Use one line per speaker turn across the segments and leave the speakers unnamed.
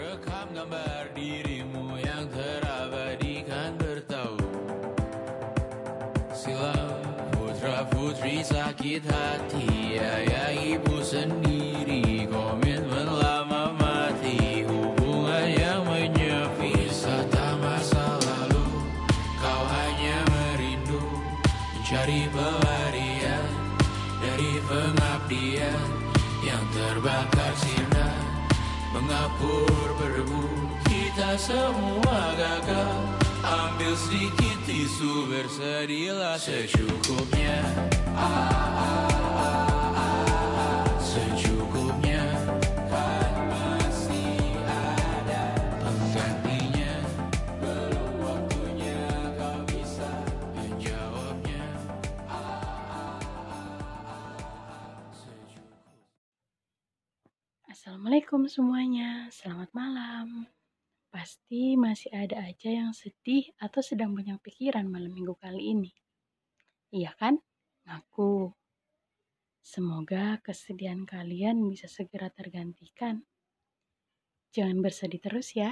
Rekam gambar dirimu yang terabadikan bertahu. Silam putra putri sakit hati Ayah ibu sendiri komitmen lama mati Hubungan yang menyepi Wisata masa lalu. Kau hanya merindu Mencari pelarian Dari pengabdian Yang terbakar sinar Mengapur berdebu Kita semua gagal. Ambil sedikit tisu Bersedilah secukupnya. Ah, ah, ah, ah, Secukupnya
Assalamualaikum semuanya, selamat malam. Pasti masih ada aja yang sedih atau sedang banyak pikiran malam minggu kali ini. Iya kan? Ngaku. Semoga kesedihan kalian bisa segera tergantikan. Jangan bersedih terus ya.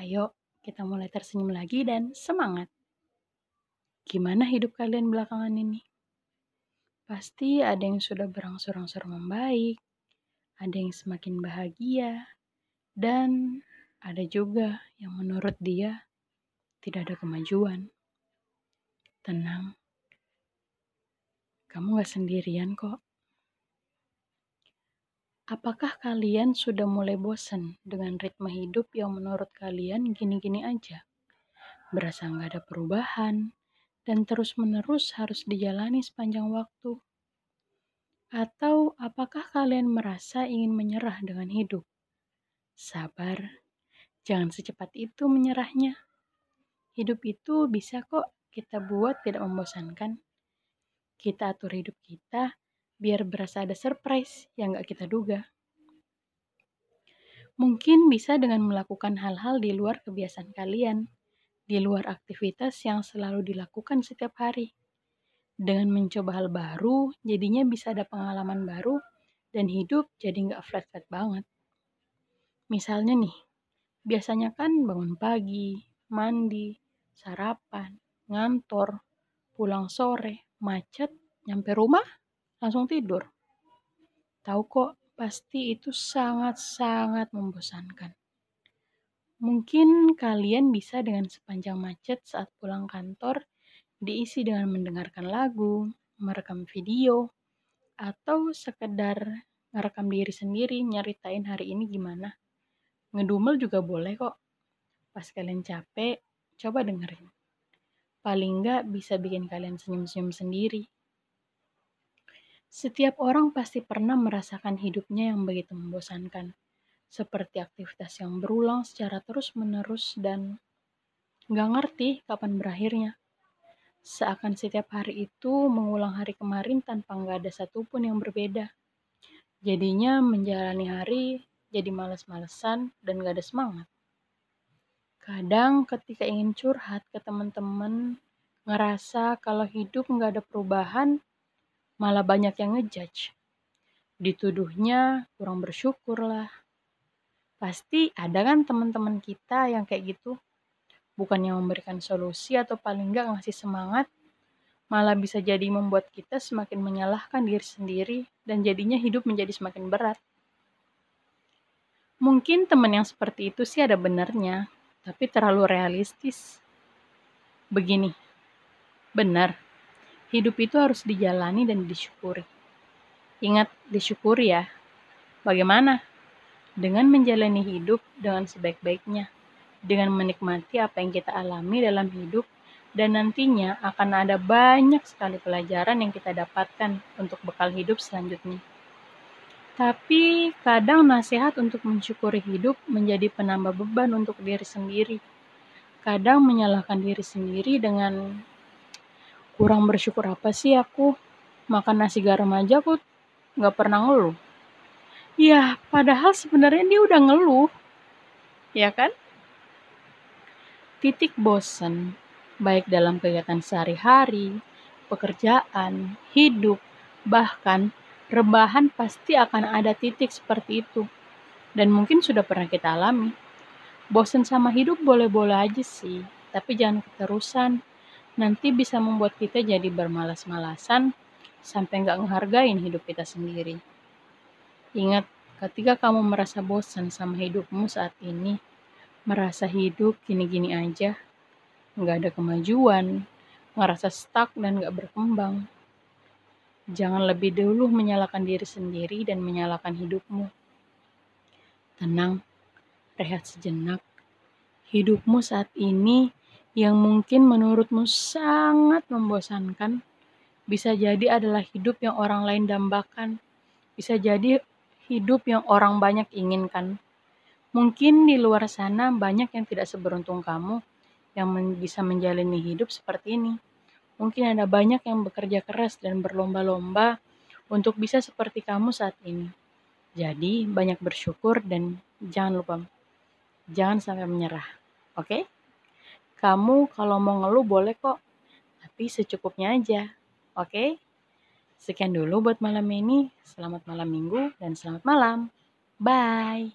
Ayo, kita mulai tersenyum lagi dan semangat. Gimana hidup kalian belakangan ini? Pasti ada yang sudah berangsur-angsur membaik, ada yang semakin bahagia, dan ada juga yang menurut dia tidak ada kemajuan. Tenang, kamu gak sendirian kok. Apakah kalian sudah mulai bosan dengan ritme hidup yang menurut kalian gini-gini aja? Berasa nggak ada perubahan, dan terus-menerus harus dijalani sepanjang waktu. Atau apakah kalian merasa ingin menyerah dengan hidup? Sabar, jangan secepat itu menyerahnya. Hidup itu bisa kok kita buat tidak membosankan. Kita atur hidup kita biar berasa ada surprise yang gak kita duga. Mungkin bisa dengan melakukan hal-hal di luar kebiasaan kalian, di luar aktivitas yang selalu dilakukan setiap hari dengan mencoba hal baru, jadinya bisa ada pengalaman baru dan hidup jadi nggak flat-flat banget. Misalnya nih, biasanya kan bangun pagi, mandi, sarapan, ngantor, pulang sore, macet, nyampe rumah, langsung tidur. Tahu kok, pasti itu sangat-sangat membosankan. Mungkin kalian bisa dengan sepanjang macet saat pulang kantor diisi dengan mendengarkan lagu, merekam video, atau sekedar merekam diri sendiri nyeritain hari ini gimana. Ngedumel juga boleh kok. Pas kalian capek, coba dengerin. Paling nggak bisa bikin kalian senyum-senyum sendiri. Setiap orang pasti pernah merasakan hidupnya yang begitu membosankan. Seperti aktivitas yang berulang secara terus-menerus dan nggak ngerti kapan berakhirnya. Seakan setiap hari itu mengulang hari kemarin tanpa nggak ada satupun yang berbeda. Jadinya menjalani hari jadi males-malesan dan gak ada semangat. Kadang ketika ingin curhat ke teman-teman, ngerasa kalau hidup nggak ada perubahan, malah banyak yang ngejudge. Dituduhnya kurang bersyukur lah. Pasti ada kan teman-teman kita yang kayak gitu. Bukan yang memberikan solusi atau paling nggak ngasih semangat, malah bisa jadi membuat kita semakin menyalahkan diri sendiri dan jadinya hidup menjadi semakin berat. Mungkin teman yang seperti itu sih ada benernya, tapi terlalu realistis. Begini, benar, hidup itu harus dijalani dan disyukuri. Ingat, disyukuri ya. Bagaimana? Dengan menjalani hidup dengan sebaik-baiknya, dengan menikmati apa yang kita alami dalam hidup, dan nantinya akan ada banyak sekali pelajaran yang kita dapatkan untuk bekal hidup selanjutnya. Tapi kadang nasihat untuk mensyukuri hidup menjadi penambah beban untuk diri sendiri. Kadang menyalahkan diri sendiri dengan kurang bersyukur apa sih aku makan nasi garam aja aku nggak pernah ngeluh. Ya, padahal sebenarnya dia udah ngeluh, ya kan? Titik bosan, baik dalam kegiatan sehari-hari, pekerjaan, hidup, bahkan rebahan pasti akan ada titik seperti itu. Dan mungkin sudah pernah kita alami. Bosen sama hidup boleh-boleh aja sih, tapi jangan keterusan. Nanti bisa membuat kita jadi bermalas-malasan sampai nggak ngehargain hidup kita sendiri. Ingat, ketika kamu merasa bosan sama hidupmu saat ini, merasa hidup gini-gini aja, nggak ada kemajuan, ngerasa stuck dan nggak berkembang. Jangan lebih dulu menyalahkan diri sendiri dan menyalahkan hidupmu. Tenang, rehat sejenak. Hidupmu saat ini yang mungkin menurutmu sangat membosankan, bisa jadi adalah hidup yang orang lain dambakan. Bisa jadi hidup yang orang banyak inginkan. Mungkin di luar sana banyak yang tidak seberuntung kamu yang men bisa menjalani hidup seperti ini. Mungkin ada banyak yang bekerja keras dan berlomba-lomba untuk bisa seperti kamu saat ini. Jadi, banyak bersyukur dan jangan lupa, jangan sampai menyerah. Oke? Okay? Kamu kalau mau ngeluh boleh kok, tapi secukupnya aja. Oke? Okay? Sekian dulu buat malam ini. Selamat malam minggu dan selamat malam. Bye.